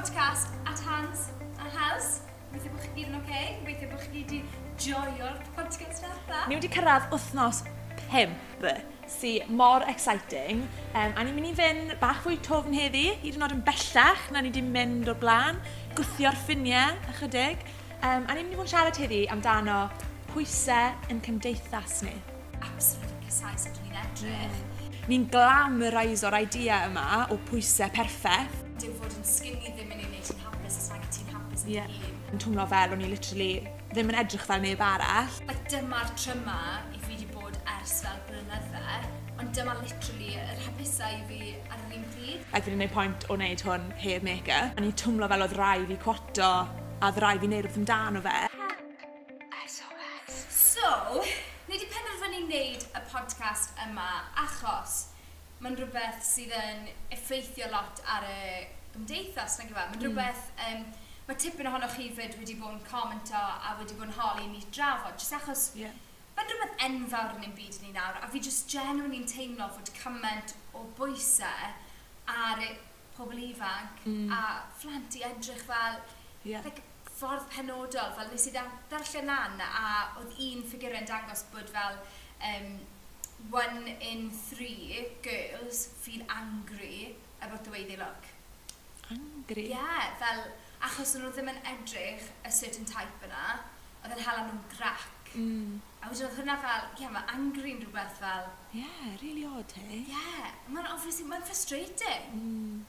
podcast at hands a has. Gobeithio bod chi gyd yn oce. Okay. Gobeithio bod chi gyd wedi joio'r podcast fatha. Ni wedi cyrraedd wythnos 5 sy'n mor exciting. Um, a ni'n mynd i fynd bach fwy tofn heddi, hyd yn oed yn bellach na ni wedi mynd o'r blaen, gwthio'r ffiniau ychydig. Um, a ni'n mynd i fod yn siarad heddi amdano pwysau yn cymdeithas ni. Absolutely casau sy'n ni'n edrych. Mm. Ni'n glamoriso'r idea yma o pwysau perffaith dim fod yn skinny ddim yn ei wneud ti'n hapus os mae ti'n hapus yn yeah. hun. Yn twmlo fel o'n i literally ddim yn edrych fel neb arall. Like, dyma'r tryma i fi wedi bod ers fel blynydde, ond dyma literally yr hapusau i fi ar yr un pryd. Ac fi'n gwneud pwynt o wneud hwn heb make-up. O'n i'n twmlo fel oedd rai fi cwato a oedd rai fi wneud wrth amdano fe. SOS. So, ni wedi penderfynu wneud y podcast yma achos mae'n rhywbeth sydd yn effeithio lot ar y gymdeithas, nag yma. E? Mae'n hmm. rhywbeth, um, mae tipyn ohonoch chi fyd wedi bod yn commento a wedi bod yn holi ni drafod, jyst achos yeah. mae'n rhywbeth enfawr yn ein byd ni nawr, a fi jyst genuine ni'n teimlo fod cymaint o bwysau ar y pobl ifanc mm. a phlant i edrych fel, yeah. like, ffordd penodol, fel nes i darllen lan a oedd un ffigurau'n dangos bod fel um, one in three girls feel angry about the way they look. Angry? Yeah, fel, achos nhw ddim yn edrych a certain type yna, oedd yn hala nhw'n grac. Mm. A wedyn oedd hwnna fel, ie, yeah, mae angry yn rhywbeth fel... Yeah, really odd, he? Ie, yeah, mae'n obviously, mae'n frustrating. Mm.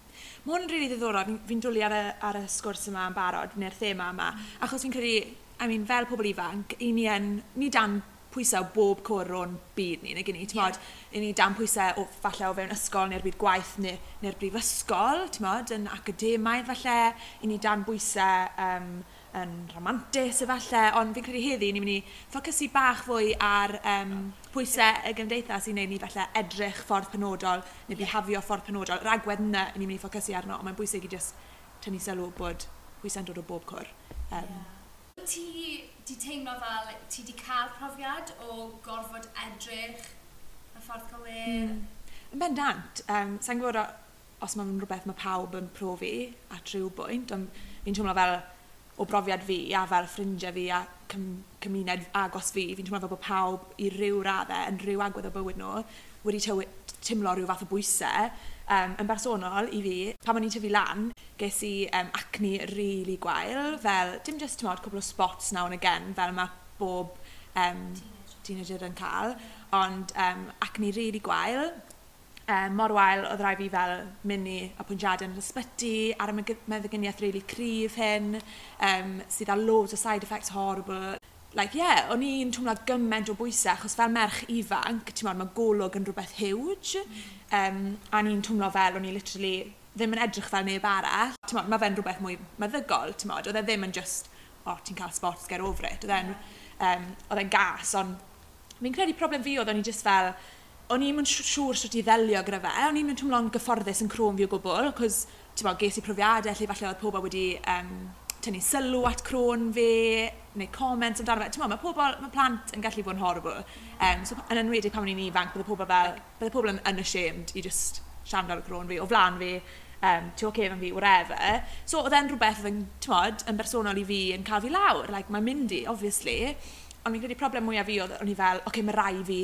Mae hwn yn really ddiddorol, fi'n fi dwlu ar y, ar y sgwrs yma yn barod, neu'r thema yma, mm. achos fi'n credu, I mean, fel pobl ifanc, i ni yn, ni dan pwysau o bob cwr o'n byd ni. Neu gen i, ti'n yeah. i ni dan pwysau o, falle o fewn ysgol neu'r byd gwaith neu'r neu brifysgol, ti'n modd, yn academaidd falle, i ni dan bwysau um, yn romantis efallai, ond fi'n credu heddi ni'n mynd i ffocysu bach fwy ar um, pwysau y gymdeithas i wneud ni falle edrych ffordd penodol neu bihafio ffordd penodol. Yr agwedd yna ni'n mynd i ffocysu arno, ond mae'n bwysig i just tynnu sylw bod pwysau'n dod o bob cwr. Um, yeah ti di teimlo fel ti di cael profiad o gorfod edrych y ffordd gywir? Mm. Bendant. Um, Sa'n gwybod os mae'n rhywbeth mae pawb yn profi at rhyw bwynt, ond fi'n teimlo fel o brofiad fi a fel ffrindiau fi a cym, cymuned agos fi, fi'n teimlo fel bod pawb i ryw raddau yn ryw agwedd o bywyd nhw wedi teimlo rhyw fath o bwysau um, yn bersonol i fi, pan o'n i'n tyfu lan, ges i um, acne really gwael, fel dim just tymod cwbl o spots now and again, fel mae bob um, teenager yn cael, ond um, acne really gwael, um, mor wael oedd rai fi fel mynd i apwyntiadau yn yr ysbyty, ar y meddyginiaeth really cryf hyn, um, sydd â loads o side effects horrible. Like, yeah, o'n i'n twmlo gymaint o bwysau, achos fel merch ifanc, ti'n meddwl, mae golwg yn rhywbeth huge. Mm. Um, a o'n i'n twmlo fel, o'n i literally ddim yn edrych fel neb arall. Mod, mae fe'n rhywbeth mwy meddygol, ti'n modd. Oedd e ddim yn just, o, oh, ti'n cael sports, get over it. Oedd e'n um, oedd e'n gas, ond fi'n credu problem fi oedd o'n i just fel, o'n i'n siŵr sut i ddelio gyda fe, o'n i'n tymlo'n gyfforddus yn crôn fi o gwbl, cos ti'n bod, ges i profiadau lle falle oedd pobl wedi um, tynnu sylw at crôn fi, neu comments amdano fe. Ti'n bod, mae pobl, mae plant yn gallu bod yn horrible. Um, so, yn enwedig pan o'n i'n ifanc, bydde pobl fel, bydde pobl yn unashamed i just siarad ar y crôn fi, o flan fi, um, ti'n oce okay fan fi, whatever. So, oedd e'n rhywbeth oedd yn, tymod, yn bersonol i fi yn cael fi lawr. Like, mae'n mynd i, obviously. Ond fi'n credu problem mwyaf fi oedd, o'n i fel, oce, okay, mae rai fi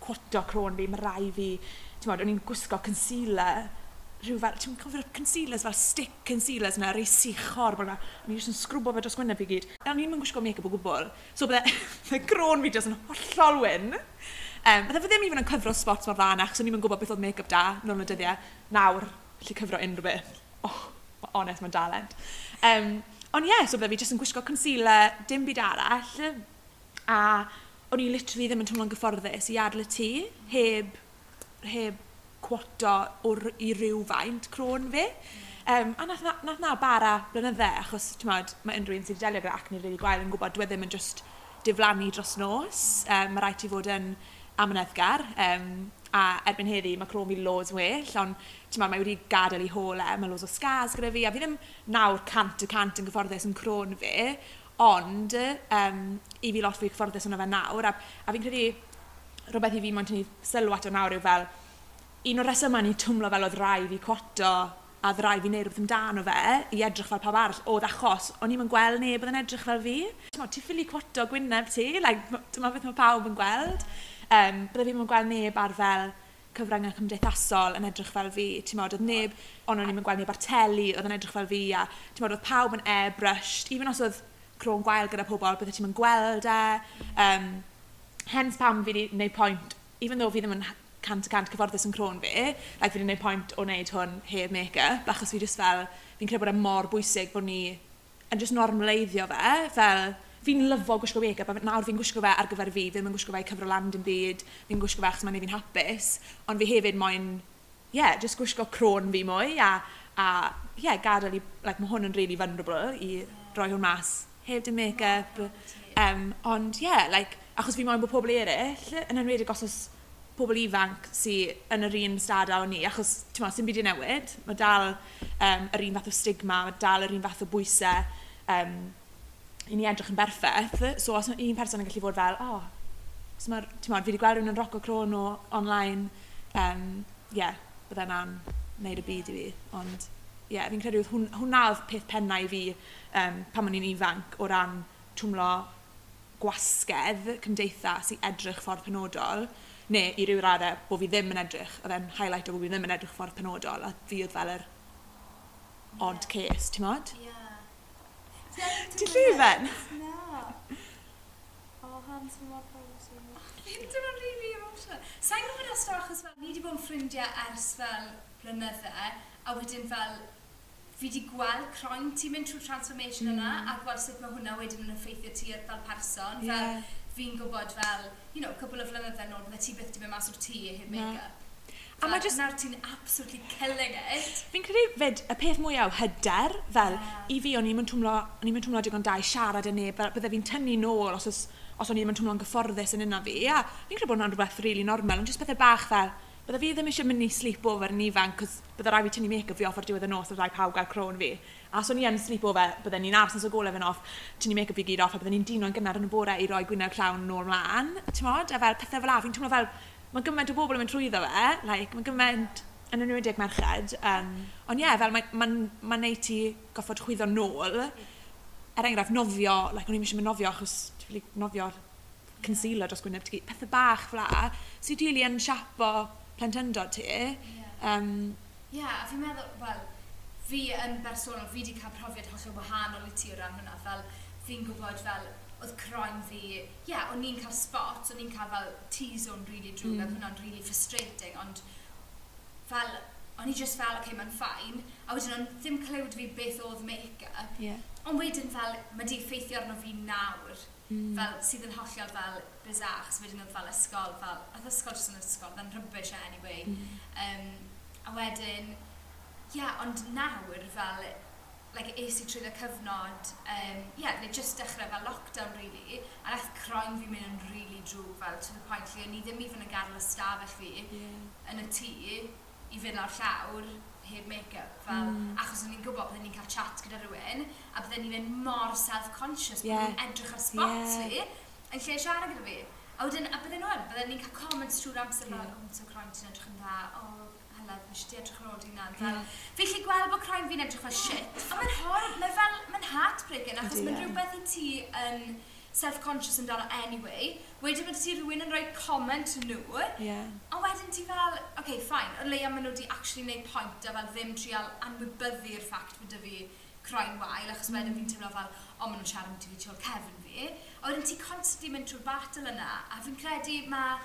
cwto crôn fi, mae rai fi, tymod, o'n i'n gwisgo concealer rhyw fel, ti'n cofio'r concealers fel stick concealers yna, rei sichor, bod yna, o'n i jyst yn sgrwbo fe dros gwyneb fi gyd. A o'n i'n mynd gwisgo make-up o gwbl, so bydde, bydde grôn fi jyst yn hollol wyn. Um, Bydde fi ddim even yn cyfro spots mor dda na, chos o'n i'n gwybod beth oedd make-up da, nôl yn y dyddiau. Nawr, lle cyfro unrhyw beth. Oh, honest, mae'n dalent. Um, ond ie, yeah, so bydde fi jyst yn gwisgo concealer, dim byd arall. A o'n i literally ddim yn teimlo'n gyfforddus i adl y tŷ, heb, heb cwoto o'r, i ryw faint crôn fi. Um, a nath na, nath na bara blynydde, achos mod, mae unrhyw un sydd wedi delio gyda acne rili really gwael yn gwybod, dwi e ddim yn just diflannu dros nos. Um, mae rhaid ti fod yn am yn ethgar. Um, a erbyn heddi mae clon fi loads well, ond ti'n mae wedi gadael i hole, mae loads o scars gyda fi, a fi ddim nawr cant y cant yn gyfforddus yn cron fi, ond um, i fi lot fwy cyfforddus yna fe nawr, a, a fi'n credu rhywbeth i fi mae'n tynnu sylw ato nawr yw fel, un o'r resymau ni'n twmlo fel oedd rai fi cwato a ddrai fi wneud rhywbeth amdano fe i edrych fel pawb arall oedd achos o'n i'n gweld neb oedd yn edrych fel fi. Ti'n ffili cwoto gwyneb ti, like, dyma beth mae pawb yn gweld. Um, Byddai fi'n gweld neb ar fel cyfryngau cymdeithasol yn edrych fel fi. Ti'n modd, oedd neb, ond o'n i'n gweld neb ar teli, oedd yn edrych fel fi. A, ti'n modd, oedd pawb yn airbrushed. Even os oedd cron gwael gyda pobl, byddai ti'n gweld e. Um, hens pam fi wedi gwneud pwynt, even though fi ddim yn cant y cant cyfforddus yn crôn fi, like, fi wedi gwneud pwynt o wneud hwn heb make-up, achos fi just fel, fi'n credu bod e mor bwysig bod ni yn just normaleiddio fe, fel, fi'n lyfo gwisgo make-up, a nawr fi'n gwisgo fe ar gyfer fi, ddim yn gwisgo fe i cyfro land yn byd, fi'n gwisgo fe achos mae'n ei fi'n hapus, ond fi hefyd moyn, ie, yeah, just gwisgo crôn fi mwy, a, a ie, yeah, gadael i, like, mae hwn yn really vulnerable i roi hwn mas, heb dim make-up, um, ond ie, yeah, like, achos fi moyn bod pobl eraill, yn enwedig os oes pobl ifanc sy'n yn yr un stadau o ni, achos ti'n meddwl, sy'n byd i newid, mae dal um, yr un fath o stigma, mae dal yr un fath o bwysau um, i ni edrych yn berffaith. So os un person yn gallu bod fel, oh, os mae'r, ti'n modd, fi wedi gweld rhywun yn roco cron o online, um, yeah, bydde na'n neud y byd i fi. Ond, ie, yeah, fi'n credu hwn, hwnna oedd peth pennau i fi um, pan o'n i'n ifanc o ran twmlo gwasgedd cymdeithas i edrych ffordd penodol neu i ryw raddau bod fi ddim yn edrych, oedd e'n highlight o bod fi ddim yn edrych ffordd penodol, a fi oedd fel yr odd case, ti'n modd? Yeah. Ti llefen? Na. O, Hans, yn mor fawr. Dim ond rili emotional. Sa'n gwybod os fel achos fel, ni wedi bod yn ffrindiau ers fel blynydde, a wedyn fel fi wedi gweld croen ti'n mynd trwy transformation mm. yna a gweld sut mae hwnna wedyn yn effeithio ti fel person. Fel, yeah. Fel fi'n gwybod fel, you know, cwbl o flynyddoedd nôl, bydde ti byth di mynd mas o'r tŷ heb make-up. A mae just... Nawr ti'n absolutely killing it. Fi'n credu fyd, y peth mwyaf hyder, fel, yeah. i fi, o'n i'n mynd twmlo, o'n i'n mynd twmlo digon da i siarad yn neb, bydde fi'n tynnu nôl os, os, os o'n i'n mynd twmlo'n gyfforddus yn yna fi. A fi'n credu bod hwnna'n rhywbeth really normal, ond jyst pethau bach fel, bydde fi ddim eisiau mynd i sleep over yn ifanc, cos bydde rai fi tynnu make-up fi off ar diwedd y nos a rai pawb gael crown fi. A os o'n i yn sleep over, bydde ni'n arsens o golau fe'n off, tynnu make-up fi gyd off, a bydde ni'n dino'n gynnar yn y bore i roi gwyneb llawn nôl mlaen. Ti'n modd? A fel pethau fel a, fi'n teimlo fel, mae gymaint o bobl yn mynd trwyddo fe, like, mae gymaint yn enwedig merched. Um, ond ie, yeah, fel mae'n ma, ma, ma neud ti goffod chwyddo nôl. Er enghraifft, nofio, like, o'n i'n eisiau mynd nofio achos dwi'n nofio concealer dros gwyneb ti. Pethau bach fla, sy'n dili yn siapo plentyndod ti. Ie, Yeah. Um, yeah, a fi'n meddwl, wel, fi yn bersonol, fi wedi cael profiad hollol wahanol i ti o ran hwnna, fel fi'n gwybod fel oedd croen fi, ie, yeah, o'n i'n cael spot, o'n i'n cael fel T-zone really drwg mm. a hwnna'n really frustrating, ond fel, o'n i just fel, oce, okay, mae'n ffain, a wedyn o'n ddim clywed fi beth oedd make-up, yeah. ond wedyn fel, mae di effeithio arno fi nawr, mm. fel, sydd yn hollol fel bizach, so wedyn oedd fel ysgol, fel, oedd ysgol jyst yn ysgol, fe'n rybys anyway, mm. um, a wedyn, ie, yeah, ond nawr fel, like, es i trwy y cyfnod, um, yeah, neu just dechrau fel lockdown, really, a nath croen fi mynd yn really drwg fel, to the point lle, ni ddim even yn gadw ystafell fi yeah. yn y tŷ i fynd ar llawr heb make-up, fel, mm. achos o'n i'n gwybod bydden ni'n cael chat gyda rhywun, a bydden ni'n mynd mor self-conscious, yeah. bydden edrych ar spots yeah. fi, yn lle siarad gyda fi. A wedyn, a bydden nhw'n, yn, bydden ni'n cael comments trwy'r amser yeah. fel, oh, so croen ti'n edrych yn dda, o, oh, love, mae eisiau edrych yn ôl di'n nan. Fel, fi chi gweld bod croen fi'n edrych fel shit. A mae'n hor, mae'n fel, mae'n heartbreaking, achos mae'n rhywbeth i ti yn self-conscious amdano anyway. Wedyn mae ti rhywun yn rhoi comment nhw. Yeah. A wedyn ti fel, oce, okay, fine, o leia maen nhw wedi actually neud pwynt a fel ddim trial anwybyddu'r ffact bod y fi croen wael, achos wedyn fi'n teimlo fel, o, maen nhw'n siarad am ti fi tiol cefn fi. A wedyn ti constantly mynd trwy'r battle yna, a fi'n credu mae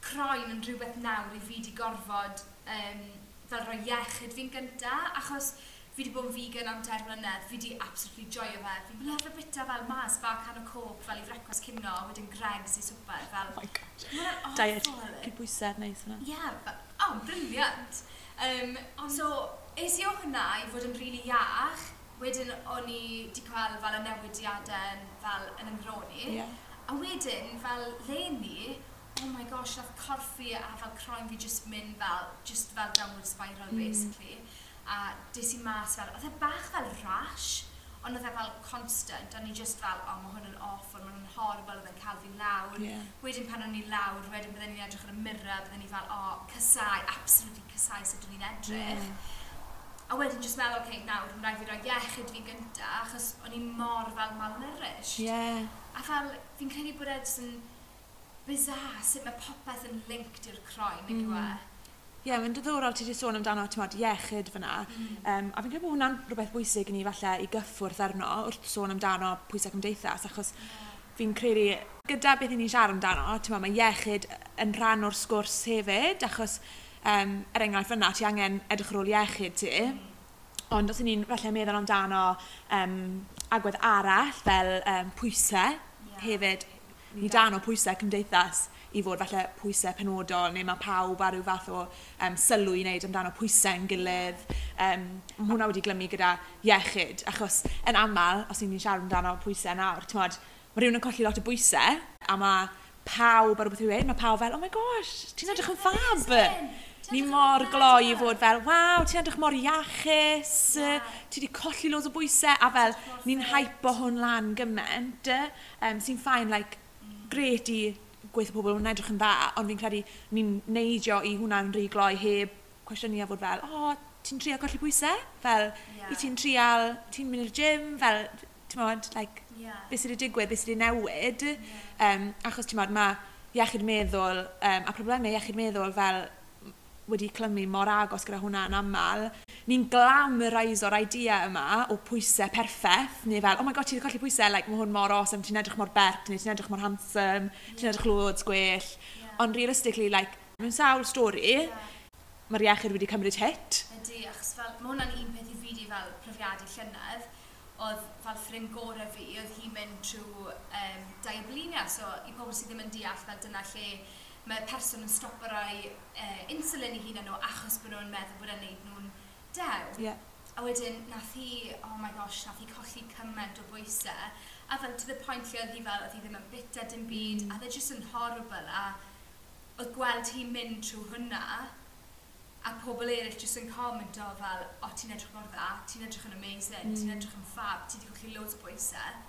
croen yn rhywbeth nawr i fi wedi gorfod um, fel rhoi iechyd fi'n gynta, achos fi wedi bod yn vegan am tair mlynedd, fi wedi absolutely joio fe. Fi'n lyfio bita fel mas, fa can o coc, fel i frecwas cynno, wedyn greg sy'n swper, fel... Oh my god. Diet, cyd bwysau, neis hwnna. Ie, yeah, oh, briliant. Um, So, es i o hwnna i fod yn rili really iach, wedyn o'n i wedi cael fel y newidiadau fel yn ymroni. Yeah. A wedyn, fel le ni, oh my gosh, nath corffi a fel croen fi just mynd fel, just fel downward spiral mm. basically. A des i mas fel, oedd e bach fel rash, ond oedd e fel constant, a ni just fel, oh, mae hwn yn off, ond mae'n horrible, oedd e'n cael fi lawr. Yeah. Wedyn pan o'n i lawr, wedyn byddwn ni'n edrych ar y mirror, byddwn ni fel, oh, cysau, absolutely cysau sut o'n i'n edrych. Yeah. A wedyn just meddwl, okay, nawr, mae'n rhaid fi roi iechyd fi gynta, achos o'n i mor fel malnourished. Yeah. A fel, fi'n credu bod e yn bizarre sut mae popeth yn linked i'r croen, mm. yw e? Mm. Ie, yeah, mae'n diddorol ti wedi sôn amdano ti'n modd iechyd fyna. Mm. Um, a fi'n credu bod hwnna'n rhywbeth bwysig i ni falle i gyffwrdd arno wrth sôn amdano pwysau cymdeithas, achos yeah. fi'n credu gyda beth i ni'n siarad amdano, ti'n modd mae iechyd yn rhan o'r sgwrs hefyd, achos um, er enghraifft fyna ti angen edrych ar ôl iechyd ti. Mm. Ond os ni'n falle meddwl amdano um, agwedd arall fel um, pwysau yeah. hefyd, ni dan o pwysau cymdeithas i fod falle pwysau penodol neu mae pawb ar ryw fath o um, sylw i wneud amdano pwysau yn gilydd. Um, mae hwnna wedi glymu gyda iechyd, achos yn aml, os ni'n siarad amdano pwysau nawr, ti'n modd, mae rhywun yn colli lot o bwysau a mae pawb ar rhywbeth rhywun, mae pawb fel, oh my gosh, ti'n edrych yn fab! Ni mor gloi i fod fel, waw, ti'n edrych mor iachus, yeah. ti wedi colli loads o bwysau, a fel, ni'n hype o hwn lan gymaint, um, sy'n ffain, like, gret i gweithio pobl yn edrych yn dda, ond fi'n credu ni'n neidio i hwnna'n rhy gloi heb cwestiynau a fod fel, o, oh, ti'n trio colli bwysau? Fel, yeah. i ti'n trial, ti'n mynd i'r gym, fel, ti'n modd, like, yeah. beth sydd wedi digwydd, beth sydd wedi newid. Yeah. Um, achos ti'n modd, mae iechyd meddwl um, a problemau iechyd meddwl fel wedi clymu mor agos gyda hwnna'n aml, ni'n glamorize o'r idea yma o pwysau perffaith, neu fel, oh my god, ti'n colli pwysau, like, mae hwn mor awesome, ti'n edrych mor bert, neu ti'n edrych mor handsome, yeah. ti'n edrych loads gwell. Yeah. Ond realistically, like, mewn sawl stori, yeah. mae'r iechyd wedi cymryd hit. Ydy, achos fel, mae hwnna'n un peth i fi di fel profiadu llynedd, oedd fel ffrind gorau fi, oedd hi'n mynd trwy um, dau so i pobl sydd ddim yn deall fel dyna lle mae person yn stopo rai uh, insulin i hun nhw achos bod nhw'n meddwl bod e'n neud nhw'n dew. Yeah. A wedyn, nath hi, oh my gosh, nath hi colli cymaint o bwysau. A fel, to the point lle oedd hi fel, oedd hi ddim yn bita dim byd, mm. a they're just yn horrible. A oedd gweld hi'n mynd trwy hwnna, a pobl eraill jyst yn comment o fel, o, oh, ti'n edrych mor dda, ti'n edrych yn amazing, mm. ti'n edrych yn fab, ti wedi colli loads o bwysau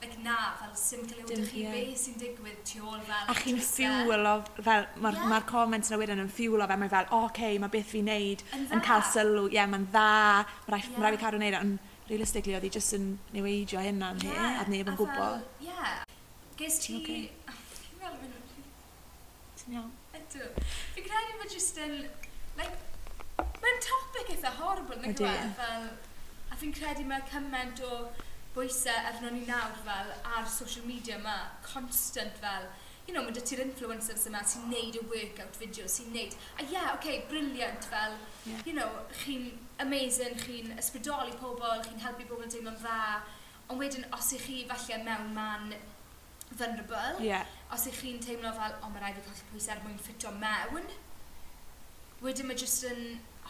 like, na, fel sy'n cael ei chi, yeah. be sy'n digwydd tu ôl fel... A chi'n ffiwl o, fel, mae'r yeah. ma comments yna wedyn yn ffiwl o fe, mae fel, oce, okay, mae beth fi'n neud yn, yn cael sylw, ie, yeah, mae'n dda, mae'n rhaid yeah. fi cadw wneud, e, ond realistically, oedd hi jyst yn newidio hynna yn yeah. a neb yn gwybod. Ie. Yeah. Ges ti... Ti'n. Ti'n iawn? Ydw. Fi'n credu mae jyst yn... Like, mae'n topic eitha horrible, nag yw e? Fel... A fi'n credu mae cymaint o bwysau arno ni nawr fel ar social media yma, constant fel, you know, mae dy ti'r influencers yma sy'n neud y workout video, sy'n neud, a ie, yeah, okay, briliant fel, yeah. you know, chi'n amazing, chi'n ysbrydoli pobl, chi'n helpu pobl deimlo'n dda, ond wedyn os ych chi falle mewn man vulnerable, yeah. os ych chi'n teimlo fel, o, oh, mae rhaid i colli pwysau er mwyn ffitio mewn, wedyn mae jyst yn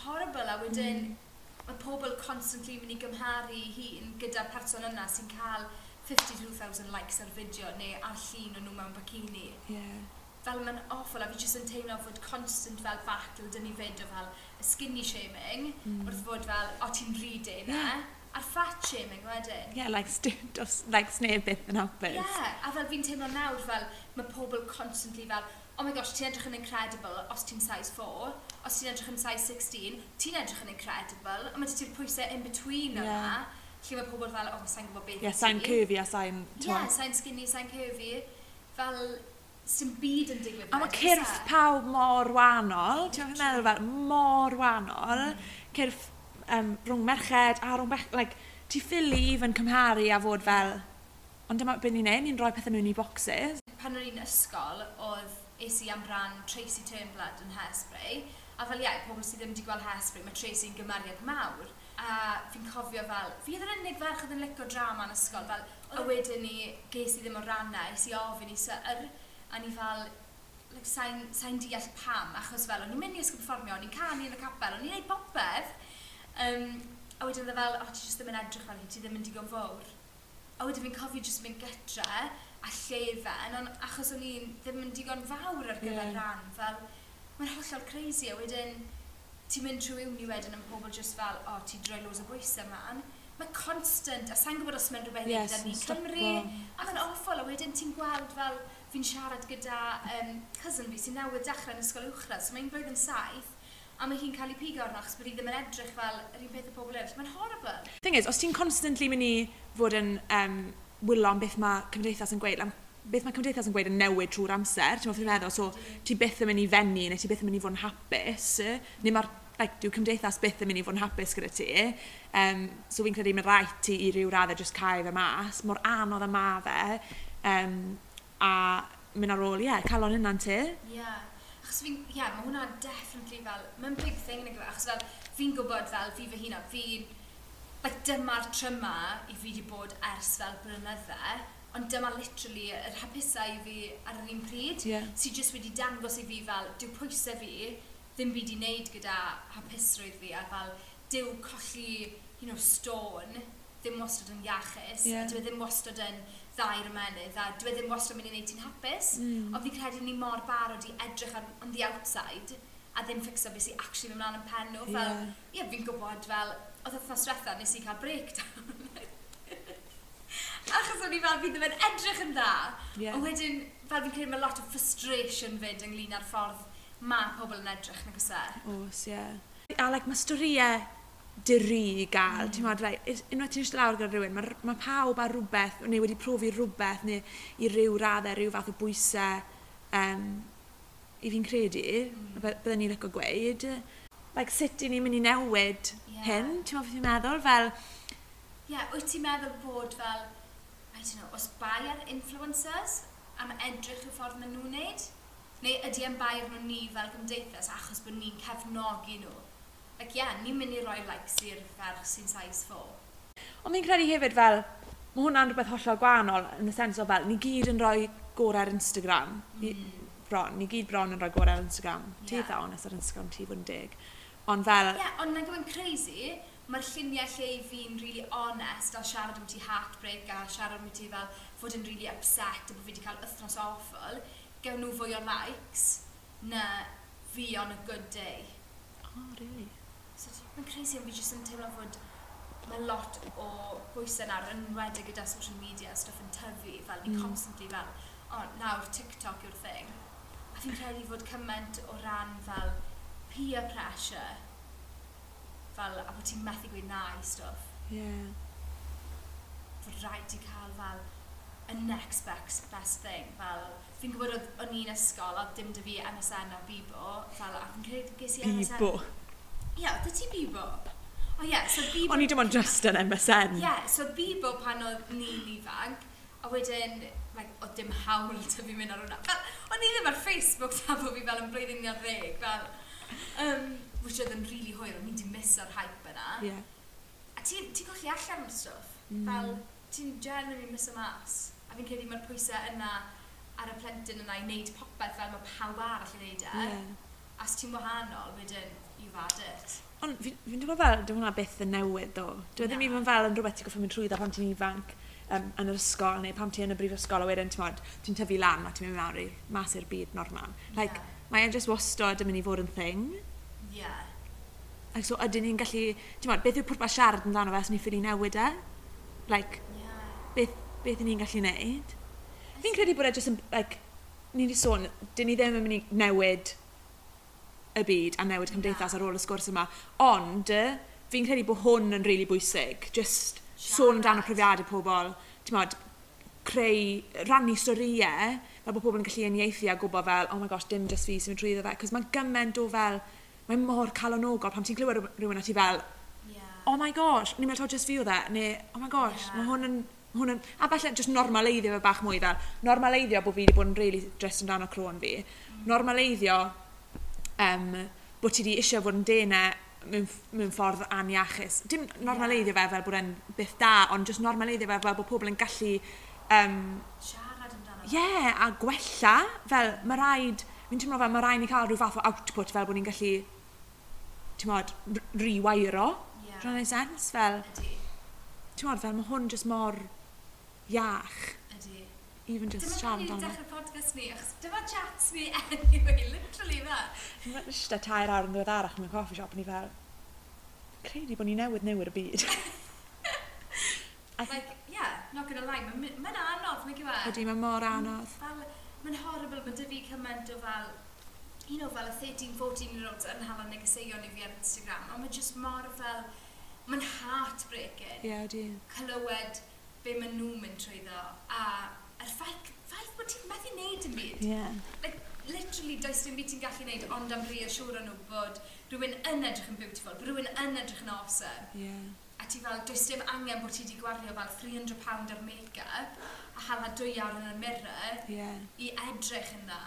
horrible, a wedyn mm mae pobl constantly mynd i gymharu hun gyda'r person yna sy'n cael 52,000 likes ar fideo neu ar llun o'n nhw mewn bikini. Yeah. Fel mae'n awful a fi jyst yn teimlo fod constant fel battle dyn ni fyd o fel y skinny shaming mm. wrth fod fel o ti'n rhyd e. Yeah a'r fat shaming wedyn. Yeah, like, dos, like sneb byth yn hapus. Yeah, a fel fi'n teimlo nawr fel mae pobl constantly fel, oh my gosh, ti'n edrych yn incredible os ti'n size 4, os ti'n edrych yn size 16, ti'n edrych yn incredible, a mae ti'n pwysau in between yna, yeah. lle mae pobl fel, oh, sa'n gwybod beth yeah, sa'n curvy a sa'n... Yeah, sa'n skinny, sa'n curvy, fel sy'n byd yn digwydd. A mae cyrff e? pawb mor wahanol, ti'n meddwl fel, mor wahanol, mm. cyrff um, rhwng merched a rhwng bech, like, ti ffili even cymharu a fod fel, ond dyma beth ni'n ei, ni'n rhoi pethau mewn i boxes. Pan o'n i'n ysgol, oedd es i am ran Tracy Turnblad yn Hairspray. a fel iau, pobl sydd ddim wedi gweld Hairspray, mae Tracy'n gymeriad mawr. A fi'n cofio fel, fi oedd yr unig ferch oedd yn licio drama yn ysgol, fel, a wedyn ni, ges i ddim o rannau, es i ofyn i syr, a ni fel, like, sa'n sa deall pam, achos fel, o'n i'n mynd i ysgol performio, o'n i'n canu yn y capel, o'n i'n neud popeth. Um, a wedyn oedd e fel, o, oh, ti jyst ddim yn edrych fel hi, ti ddim yn digon fawr. A wedyn fi'n cofio jyst mynd gytre, a llefen, ond achos o'n i'n ddim yn digon fawr ar gyfer yeah. ran, fel, mae'n hollol crazy, a wedyn, ti'n mynd trwy uni wedyn yn pobl just fel, o, oh, ti'n droi loads o bwysau man, mae constant, a sa'n gwybod os mae'n rhywbeth yes, gyda ni Cymru, a mae'n awful, a wedyn ti'n gweld fel, fi'n siarad gyda um, cousin fi sy'n newydd dechrau yn ysgol uwchradd, so mae'n blwyddyn saith, a mae hi'n cael ei pigo arno achos bod hi ddim yn edrych fel yr un peth o pobl eraill. Mae'n horrible. Thing is, os ti'n constantly mynd i fod yn um, wylo am beth mae cymdeithas yn gweud, am beth mae cymdeithas yn gweud yn newid trwy'r amser, ti'n meddwl, meddwl, so ti byth yn mynd i fenni, neu ti byth yn mynd i fod yn hapus, neu mae'r like, dyw cymdeithas byth yn mynd i fod yn hapus gyda ti. Um, so fi'n credu mae'n rhaid ti i ryw raddau jyst cael fe mas, mor anodd yma fe, um, a mynd ar ôl, ie, yeah, cael o'n yna'n ti. Ie, yeah. achos fi'n, ie, yeah, mae hwnna definitely fel, mae'n big thing yn y gyfer, achos fel, fi'n gwybod fel, fi fy hunan, fi'n, like, dyma'r tryma i fi wedi bod ers fel blynydde, ond dyma literally yr hapusau i fi ar yr un pryd, yeah. sydd jyst wedi dangos i fi fel, dyw pwysau fi ddim byd i wneud gyda hapusrwydd fi, a fel, dyw colli, you know, stôn, ddim wastad yn iachus, yeah. dyw e ddim wastad yn ddau'r ymenydd, a dwi e ddim wastad yn mynd i wneud ti'n hapus, mm. ond fi'n credu ni mor barod i edrych ar, on the outside, a ddim ffixo beth sy'n actually mynd ymlaen yn pen nhw, fel, ie, yeah. yeah, fi'n gwybod fel, oedd y thos diwetha, nes i cael breakdown. Achos o'n i fel, fi ddim yn edrych yn dda. Yeah. Ond wedyn, fel fi'n credu mae lot o frustration fyd ynglyn â'r ffordd mae pobl yn edrych, nag oes e? Os, ie. Yeah. A mm. like, mae storiau dyru i gael, mm. ti'n modd, like, unwaith ti'n eisiau lawr gyda rhywun, mae ma pawb ar rhywbeth, neu wedi profi rhywbeth, neu i ryw raddau, ryw fath o bwysau, um, i fi'n credu, mm. byddwn ni'n lygo gweud like, sut i ni'n mynd i newid yeah. hyn? Ti'n meddwl beth i'n meddwl? Fel... Ie, yeah, wyt ti'n meddwl bod fel, I don't know, os bai ar influencers am edrych y ffordd maen nhw'n wneud? Neu ydy e'n bai arno ni fel gymdeithas achos bod ni'n cefnogi nhw? Ac ie, yeah, ni'n mynd i roi likes i'r ferch sy'n size 4. Ond mi'n credu hefyd fel, mae hwnna'n rhywbeth hollol gwahanol yn y sens o fel, ni gyd yn rhoi gorau ar Instagram. Mm. Ni, bron, ni gyd bron yn rhoi gorau ar Instagram. Yeah. Ti eitha honest ar Instagram, ti fod yn deg. Ond fel... Ie, yeah, ond na'n gwybod crazy, mae'r lluniau lle i fi'n really honest a siarad am ti heartbreak a siarad am ti fel fod yn really upset a bod fi wedi cael wythnos awful, gawn nhw fwy o likes na fi on a good day. Oh, really? So, mae'n crazy ond fi jyst yn teimlo fod mae lot o bwysau nawr yn wedi gyda social media stuff yn tyfu, fel ni mm. constantly fel, o, oh, nawr TikTok yw'r thing. A fi'n credu fod cymaint o ran fel peer pressure fel a bod ti'n methu gweud na i stwff. Yeah. Fod rhaid ti cael fel y next best, best thing. Fel, fi'n gwybod oedd o'n i'n ysgol, oedd dim dy fi MSN o Bibo, fel a fi'n credu ges i MSN. Bibo? Ie, yeah, dy ti Bibo? O ie, yeah, so Bibo... O'n i dim ond just yn MSN. Ie, yeah, so Bibo pan oedd ni'n ifanc, a wedyn, like, oedd dim hawl ty fi mynd ar hwnna. Fel, o'n i ddim ar Facebook ta bod fi fel yn blwyddyn 19, fel um, which oedd yn really hwyr, o'n i di mis o'r hype yna. Yeah. A ti'n ti golli allan o'r stwff, mm. fel ti'n generally mis o mas, a fi'n credu mae'r pwysau yna ar y plentyn yna i wneud popeth fel mae pawb arall yn neud e. Yeah. A os ti'n wahanol, wedyn, you've had it. Ond fi'n fi dwi fel, dwi'n hwnna beth yn newid ddo. Dwi'n e ddim even fel yn rhywbeth ti'n goffi mynd trwyddo pan ti'n ifanc um, yn yr ysgol neu pam ti yn y brif ysgol, a wedyn ti'n tyfu lan a ti'n mynd mewn i mas i'r byd normal. Like, yeah mae e just wastod yn mynd i fod yn thing. Yeah. Ac so, ydyn ni'n gallu... Ti'n modd, beth yw pwrpas siarad amdano fe os ni'n ffili newid e? Like, yeah. beth, beth ni'n gallu neud? Fi'n credu bod e just yn... Like, ni wedi sôn, dyn ni ddim yn mynd i newid y byd a newid cymdeithas yeah. ar ôl y sgwrs yma. Ond, fi'n credu bod hwn yn really bwysig. Just Siarad. sôn amdano profiadau pobl. Ti'n modd, creu, rannu storiau a bod pobl yn gallu uniaethu a gwybod fel, oh my gosh, dim just fi sy'n mynd trwy fe. Cos mae'n gymaint o fel, mae mor calonogol pam ti'n clywed rhywun a ti fel, yeah. oh my gosh, ni'n meddwl just fi o dde, neu oh my gosh, yeah. mae hwn yn hwn yn, a falle just normaleiddio fe bach mwy fel, normaleiddio bod fi wedi bod yn really dressed yn dan o crôn fi, mm. normaleiddio um, bod ti wedi eisiau fod yn denau mewn, mewn ffordd aniachus. Dim normaleiddio fe fel bod e'n byth da, ond just normaleiddio fe fel bod pobl yn gallu um, Siarad yeah, a gwella, fel mae rhaid, fi'n teimlo fel mae rhaid ni cael rhyw fath o output fel bod ni'n gallu, ti'n modd, rewiro. Yeah. Rwy'n ei sens, fel... Ydy. Ti'n modd, fel mae hwn jyst mor iach. Ydy. Even just siarad amdano. Dyma ni'n dechrau podcast ni, achos dyma chats ni anyway, literally fe. Mae'n ysda tair awr yn ddiweddarach mewn coffee shop, ni fel, credu bod ni newydd newid y byd. like, not gonna lie, mae'n ma anodd, mae'n gyfer. Ydy, mae'n mor anodd. Mae'n horrible, mae'n dyfu cymaint o fel, you know, fel y 13, 14 year olds yn hala negeseuon i fi ar Instagram, ond mae'n just mor fel, mae'n heartbreaking. Ie, yeah, ydy. Clywed be maen nhw'n mynd trwy ddo, a yr ffaith, ffaith bod ti'n methu neud yn byd. Yeah. Like, literally, does dim byd ti'n gallu neud, ond am reassureon nhw bod rhywun yn edrych yn beautiful, bod rhywun yn edrych yn awesome. Yeah a ti fel, does dim angen bod ti wedi gwario fel 300 pound ar make-up a hala dwy awr yn y mirror yeah. i edrych yn dda.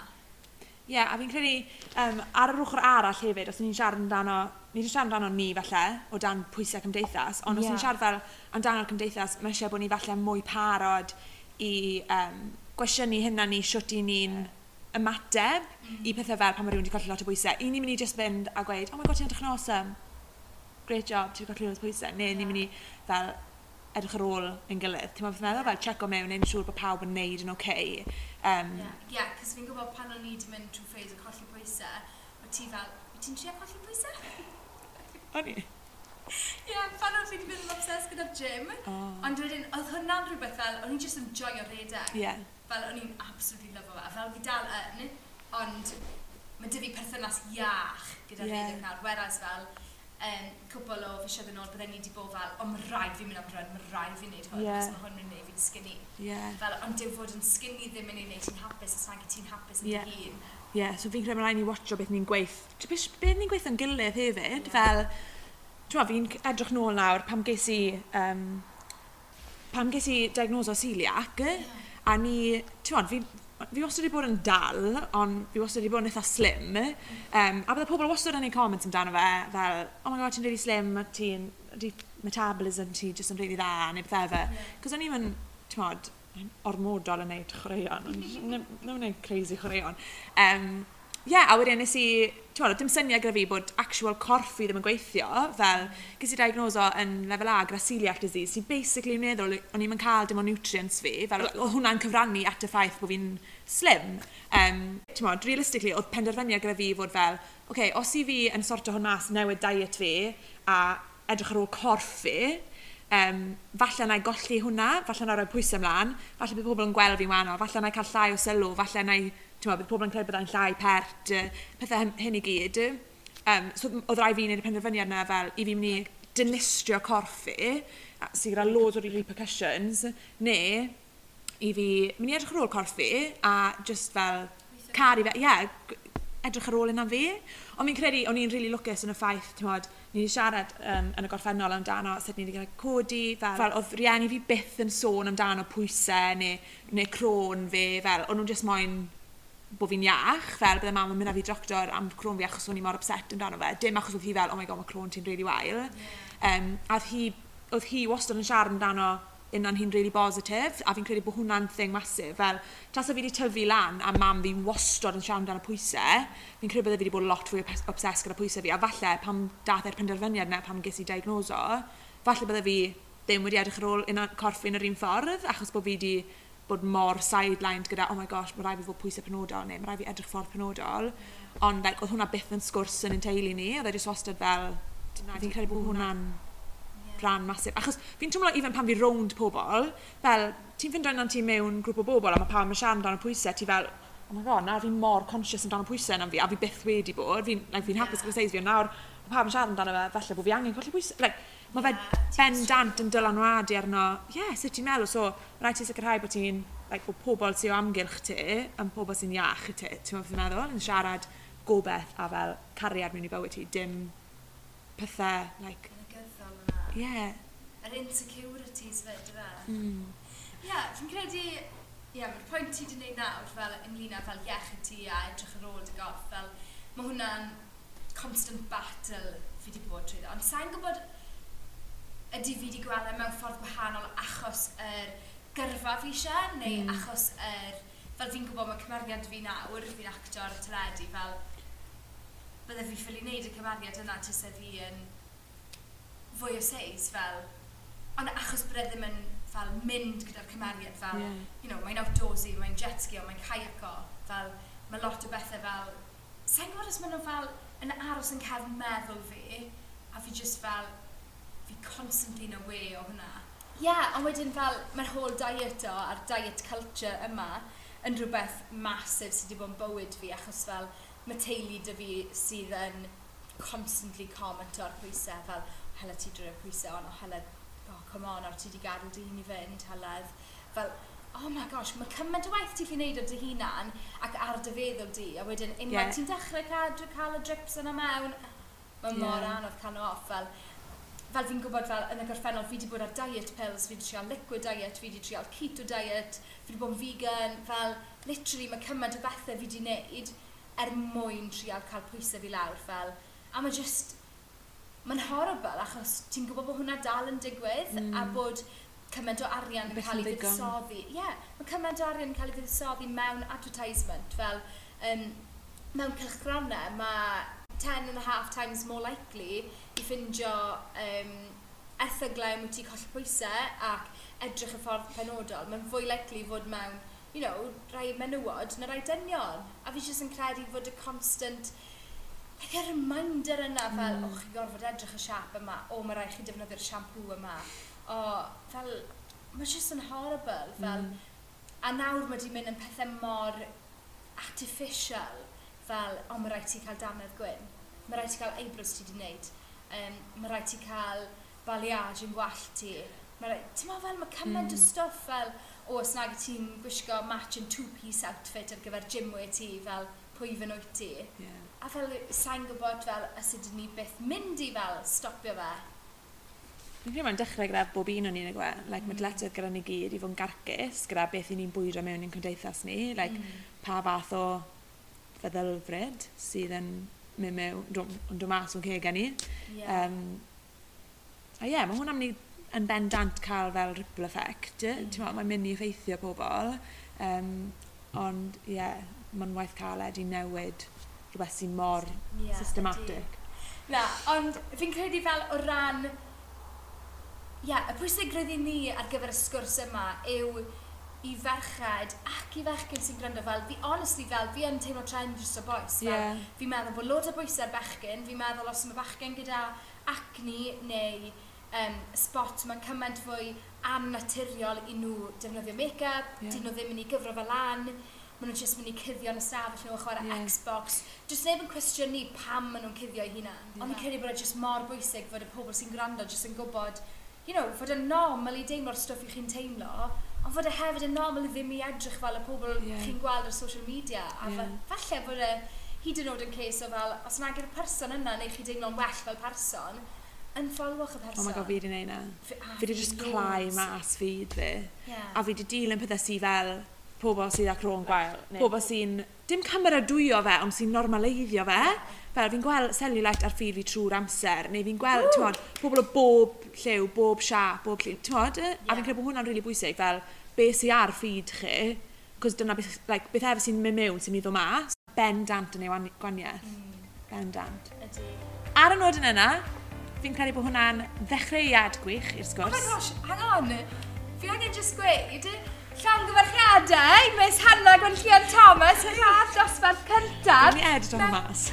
Ie, yeah, a fi'n credu, um, ar yr ochr arall hefyd, os ni'n siarad amdano, ni wedi siarad amdano ni falle, o dan pwysau cymdeithas, ond yeah. os ni'n siarad fel amdano'r cymdeithas, mae eisiau bod ni falle mwy parod i um, gwestiynu hynna ni, siwt i ni'n yeah. ymateb mm. i pethau fel pan mae rhywun wedi colli lot o bwysau. I ni'n mynd i just fynd a gweud, oh my god, ti'n edrych yn awesome great job, ti'n gallu rhywun pwysau, neu ni'n mynd i fel edrych ar ôl yn gilydd. Ti'n meddwl fel, fel o mewn, neu'n siŵr bod pawb yn neud yn oce. Okay. Um, yeah, yeah, cos fi'n gwybod pan o'n i wedi mynd trwy ffeis o colli pwysau, o ti fel, wyt ti'n trio colli pwysau? o'n i? Ie, yeah, pan o'n i wedi mynd yn obses gyda'r gym, oh. ond wedyn, oedd hwnna'n rhywbeth fel, o'n i'n just yn joio redeg. Yeah. Fel o'n i'n absolutely lyfo fe, fel fi dal yn, ond mae dy fi perthynas iach gyda'r yeah. redeg nawr, whereas fel, um, cwbl o fisioedd yn ôl, byddai ni wedi bod fel, o, mae rhaid fi'n mynd am rhan, mae rhaid fi'n neud hwn, yeah. mae hwn yn neud fi'n skinny. Yeah. Fel, ond dyw fod yn skinny ddim yn ei wneud ti'n hapus, os nag ti'n hapus yn yeah. dy hun. Ie, yeah, so fi'n credu mae'n rhaid ni watcho beth ni'n gweith. Beth ni'n gweith yn gilydd hefyd, yeah. fel, ti'n fi'n edrych nôl nawr pam ges i, um, pam ges i diagnoso celiac, yeah. a ni, ti'n fi fi wastad wedi bod yn dal, ond fi wastad wedi bod yn eitha slim. Um, a bydda pobl wastad yn ei comments amdano fe, fel, oh my god, ti'n really slim, a ti'n, di metabolism ti jyst yn really dda, neu bethau fe. Cos o'n i'n mynd, ti'n modd, ormodol yn neud chwaraeon, ond ddim yn neud crazy chwaraeon. Um, Ie, yeah, a wedyn nes i, ti'n meddwl, dim syniad gyda fi bod actual corff i ddim yn gweithio, fel ges i diagnoso yn lefel A gyda celiac disease, sy'n basically yn meddwl o'n i'n cael dim o nutrients fi, fel o hwnna'n cyfrannu at y ffaith bod fi'n slim. Um, ti'n meddwl, realistically, oedd penderfyniad gyda fi fod fel, oce, okay, os i fi yn sorto hwn mas newid diet fi a edrych ar ôl corff fi, um, falle na i golli hwnna, falle na roi pwysau ymlaen, falle bydd pobl yn gweld fi'n wahanol, falle na i cael llai o sylw, falle na i Tewa, bydd pobl yn credu byddai'n llai pert, uh, pethau hyn, hyn i gyd. Um, so oedd rai fi'n neud y penderfyniad yna fel i fi'n mynd i dynistrio corff i, sy'n gyda loads o repercussions, neu i fi mynd i edrych ar ôl corff i a just fel caru fe, ie, yeah, edrych ar ôl yna fi. Ond mi'n credu, o'n i'n really lwcus yn y ffaith, ti'n modd, ni wedi siarad um, yn y gorffennol amdano sut ni wedi cael codi, fel, fel oedd rieni fi byth yn sôn amdano pwysau neu, neu crôn fe, fel, o'n nhw'n just moyn bod fi'n iach, fel bydde mam yn mynd â fi doctor am crôn fi achos o'n i mor upset amdano fe. Dim achos oedd hi fel, oh my god, mae crôn ti'n really wael. Um, a oedd hi, oedd hi wastad yn siarad amdano unan hi'n really positif, a fi'n credu bod hwnna'n thing masif. Fel, tas o fi wedi tyfu lan a mam fi wastad yn siarad amdano pwysau, fi'n credu bydde fi wedi bod lot fwy obses gyda pwysau fi, a falle pam dath e'r penderfyniad yna, pam ges i diagnoso, falle bydde fi ddim wedi edrych ar ôl un corff un yr un ffordd, achos bod fi wedi bod mor sidelined gyda, oh my gosh, mae rai fi fod pwysau penodol neu mae rai fi edrych ffordd penodol. Ond like, oedd hwnna byth yn sgwrs yn ein teulu ni, oedd e jyst wastad fel, fi'n credu bod hwnna'n rhan masif. Achos fi'n twmlo even pan fi rownd pobl, fel ti'n fynd rhan ti mewn grŵp o bobl a mae pawb yn siarad amdano pwysau, ti fel, oh my god, na fi'n mor conscious amdano pwysau na fi, a fi byth wedi bod, fi'n like, fi hapus gyda seis fi, ond nawr, mae pawb yn siarad amdano fe, falle bod fi angen colli pwysau. Like, Mae fe bendant yn dylanwadu arno, ie, yeah, sut ti'n meddwl? So, rhaid ti sicrhau bod ti'n, like, bod pobl sy'n o amgylch ti, yn pobl sy'n iach i ti, ti'n meddwl, meddwl, yn siarad gobeith a fel cariad mewn i bywyd ti, dim pethau, like... Yn y gyrthol yna. Ie. Yeah. Yr insecurities fe, dy fe. Mm. Ie, yeah, fi'n credu, ie, yeah, mae'r pwynt ti wedi gwneud nawr, fel ynglyn â fel iechyd ti a edrych ar ôl dy goff, fel, mae hwnna'n constant battle fi wedi bod trwy ddo. Ond sa'n gwybod ydy fi wedi gweld e mewn ffordd gwahanol achos yr gyrfa fi eisiau, neu mm. achos yr... Fel fi'n gwybod mae cymeriad fi nawr, fi'n actor y teledu, fel bydde fi ffili wneud y cymeriad yna tysa fi yn fwy o seis fel ond achos bydde ddim yn fel mynd gyda'r cymeriad fel yeah. you know, mae'n outdoorsy, mae'n jet ski, mae'n kayako fel mae lot o bethau fel sa'n gwybod os maen nhw fel yn aros yn cefn meddwl fi a fi just fel be constantly yn aware o hwnna. Ie, yeah, ond wedyn fel mae'r whole diet o a'r diet culture yma yn rhywbeth masif sydd wedi bod yn bywyd fi achos fel mae teulu dy fi sydd yn constantly comment o'r pwysau fel hela ti drwy'r pwysau ond o hela oh come on o'r ti wedi gadw dy hun i fynd heledd fel oh my gosh mae cymaint o waith ti'n fi wneud o dy hunan ac ar dy feddwl di a wedyn unwaith yeah. ti'n dechrau cadw cael y drips yna mewn mae yeah. mor anodd nhw off fel fel fi'n gwybod fel yn y gorffennol, fi wedi bod ar diet pills, fi wedi trial liquid diet, fi wedi trial keto diet, fi wedi bod yn vegan, fel literally mae cymaint o bethau fi wedi wneud er mwyn trial cael pwysau fi lawr fel. A mae just, mae'n horrible achos ti'n gwybod bod hwnna dal yn digwydd mm. a bod cymaint o arian yn cael ei fuddsoddi. Ie, yeah, mae cymaint o arian yn cael ei fuddsoddi mewn advertisement fel um, mewn cylchgronau mae 10 and a half times more likely i ffindio um, ethyglau am wyt ti colli pwysau ac edrych y ffordd penodol, mae'n fwy likely fod mewn you know, rai menywod na rai dynion. A fi jyst yn credu fod y constant like, a reminder yna fel, mm. o, chi gorfod edrych y siap yma, o, mae rai chi defnyddio'r siampw yma. O, fel, mae jyst yn horrible, fel, mm. a nawr mae di mynd yn pethau mor artificial, fel, o, mae rai ti cael dannedd gwyn, mae rai ti cael eyebrows ti di wneud, um, mae rhaid ti cael baliage yn gwallt ti. Mae rhaid, ti'n meddwl fel, mae cymaint mm. o hmm. stwff fel, o, os nag ti'n gwisgo match and two-piece outfit ar gyfer gym we ti, fel, pwy fy nhw ti. Yeah. A fel, sa'n gwybod fel, os ydyn ni byth mynd i fel, stopio fe. Fi'n credu mae'n dechrau gyda bob un o'n i'n y gwe. Like, mm. Mae dyletod gyda ni gyd i fod yn garcus gyda beth i ni'n bwydo mewn i'n cymdeithas ni. Like, mm. Pa fath o feddylfryd sydd yn mynd mewn, yn dod mas o'n ceg ni. Yeah. Um, a ie, yeah, mae hwnna'n mynd yn bendant cael fel ripple effect. Mm. Mae'n mynd i effeithio pobl. Um, ond ie, yeah, mae'n waith caled i newid rhywbeth sy'n mor yeah, systematic. Na, ond fi'n credu fel o ran... Ie, yeah, y pwysigrwydd i ni ar gyfer y sgwrs yma yw i ferched ac i fechgyn sy'n gwrando fel, fi honestly fel, fi yn teimlo trend just o boes. Fel, yeah. Fi'n meddwl bod lot o bwysau bechgyn, fi'n meddwl os mae bechgyn gyda acne neu um, spot, mae'n cymaint fwy annaturiol i nhw defnyddio make-up, yeah. dyn nhw ddim yn ei gyfro fel lan, maen nhw'n just mynd i cuddio yn y stafell nhw a chwarae yeah. Xbox. Just neb yn cwestiwn ni pam maen nhw'n cuddio i hunan. Yeah. Ond yn credu bod e just mor bwysig fod y pobl sy'n gwrando just yn gwybod, you know, fod yn normal i deimlo'r stwff i chi'n teimlo, Ond fod e hefyd yn normal i ddim i edrych fel y pobl yeah. chi'n gweld ar social media. A yeah. falle bod e hyd yn oed yn ceis o fel, os yna gyda'r person yna neu chi deimlo'n well fel person, yn ffolwch y person. Oh my god, fi wedi neud na. Fi wedi just clai mas fyd fi. Yeah. A fi wedi dilyn pethau si fel, pobl sydd â croen gwael. Pobl sy'n dim cymeradwyo fe, ond sy'n normaleiddio fe. Fel fi'n gweld cellulite ar ffydd fi trwy'r amser, neu fi'n gweld ti'n modd, pobl o bob lliw, bob siap, bob lliw. ti'n modd? yeah. a fi'n credu bod hwnna'n rili really bwysig, fel be sy'n ar ffydd chi, cos dyna beth, like, beth efo sy'n mynd mewn, sy'n mynd o mas. Ben dant yn ei gwaniaeth. Mm. Ben dant. Ydy. Ar y nod yn yna, fi'n credu bod hwnna'n ddechreuad gwych i'r sgwrs. Oh my gosh, hang on. Fi angen just gweud, Llongyfarchiadau, Miss Hannah Gwenllian Thomas, yn rhaid dosbarth cyntaf. Dwi'n edrych o'n mas.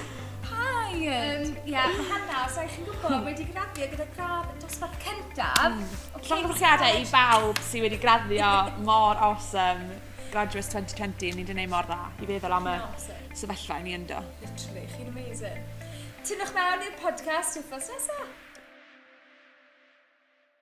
Pai. Um, mae Hannah, os chi'n gwybod, wedi graddio gyda graf dosbarth cyntaf. Mm. Llongyfarchiadau i bawb sydd wedi graddio mor awesome Graduates 2020, ni wedi gwneud mor dda i feddwl am y sefyllfa ni ynddo. Literally, chi'n amazing. Tynwch mewn i'r podcast wythnos nesaf.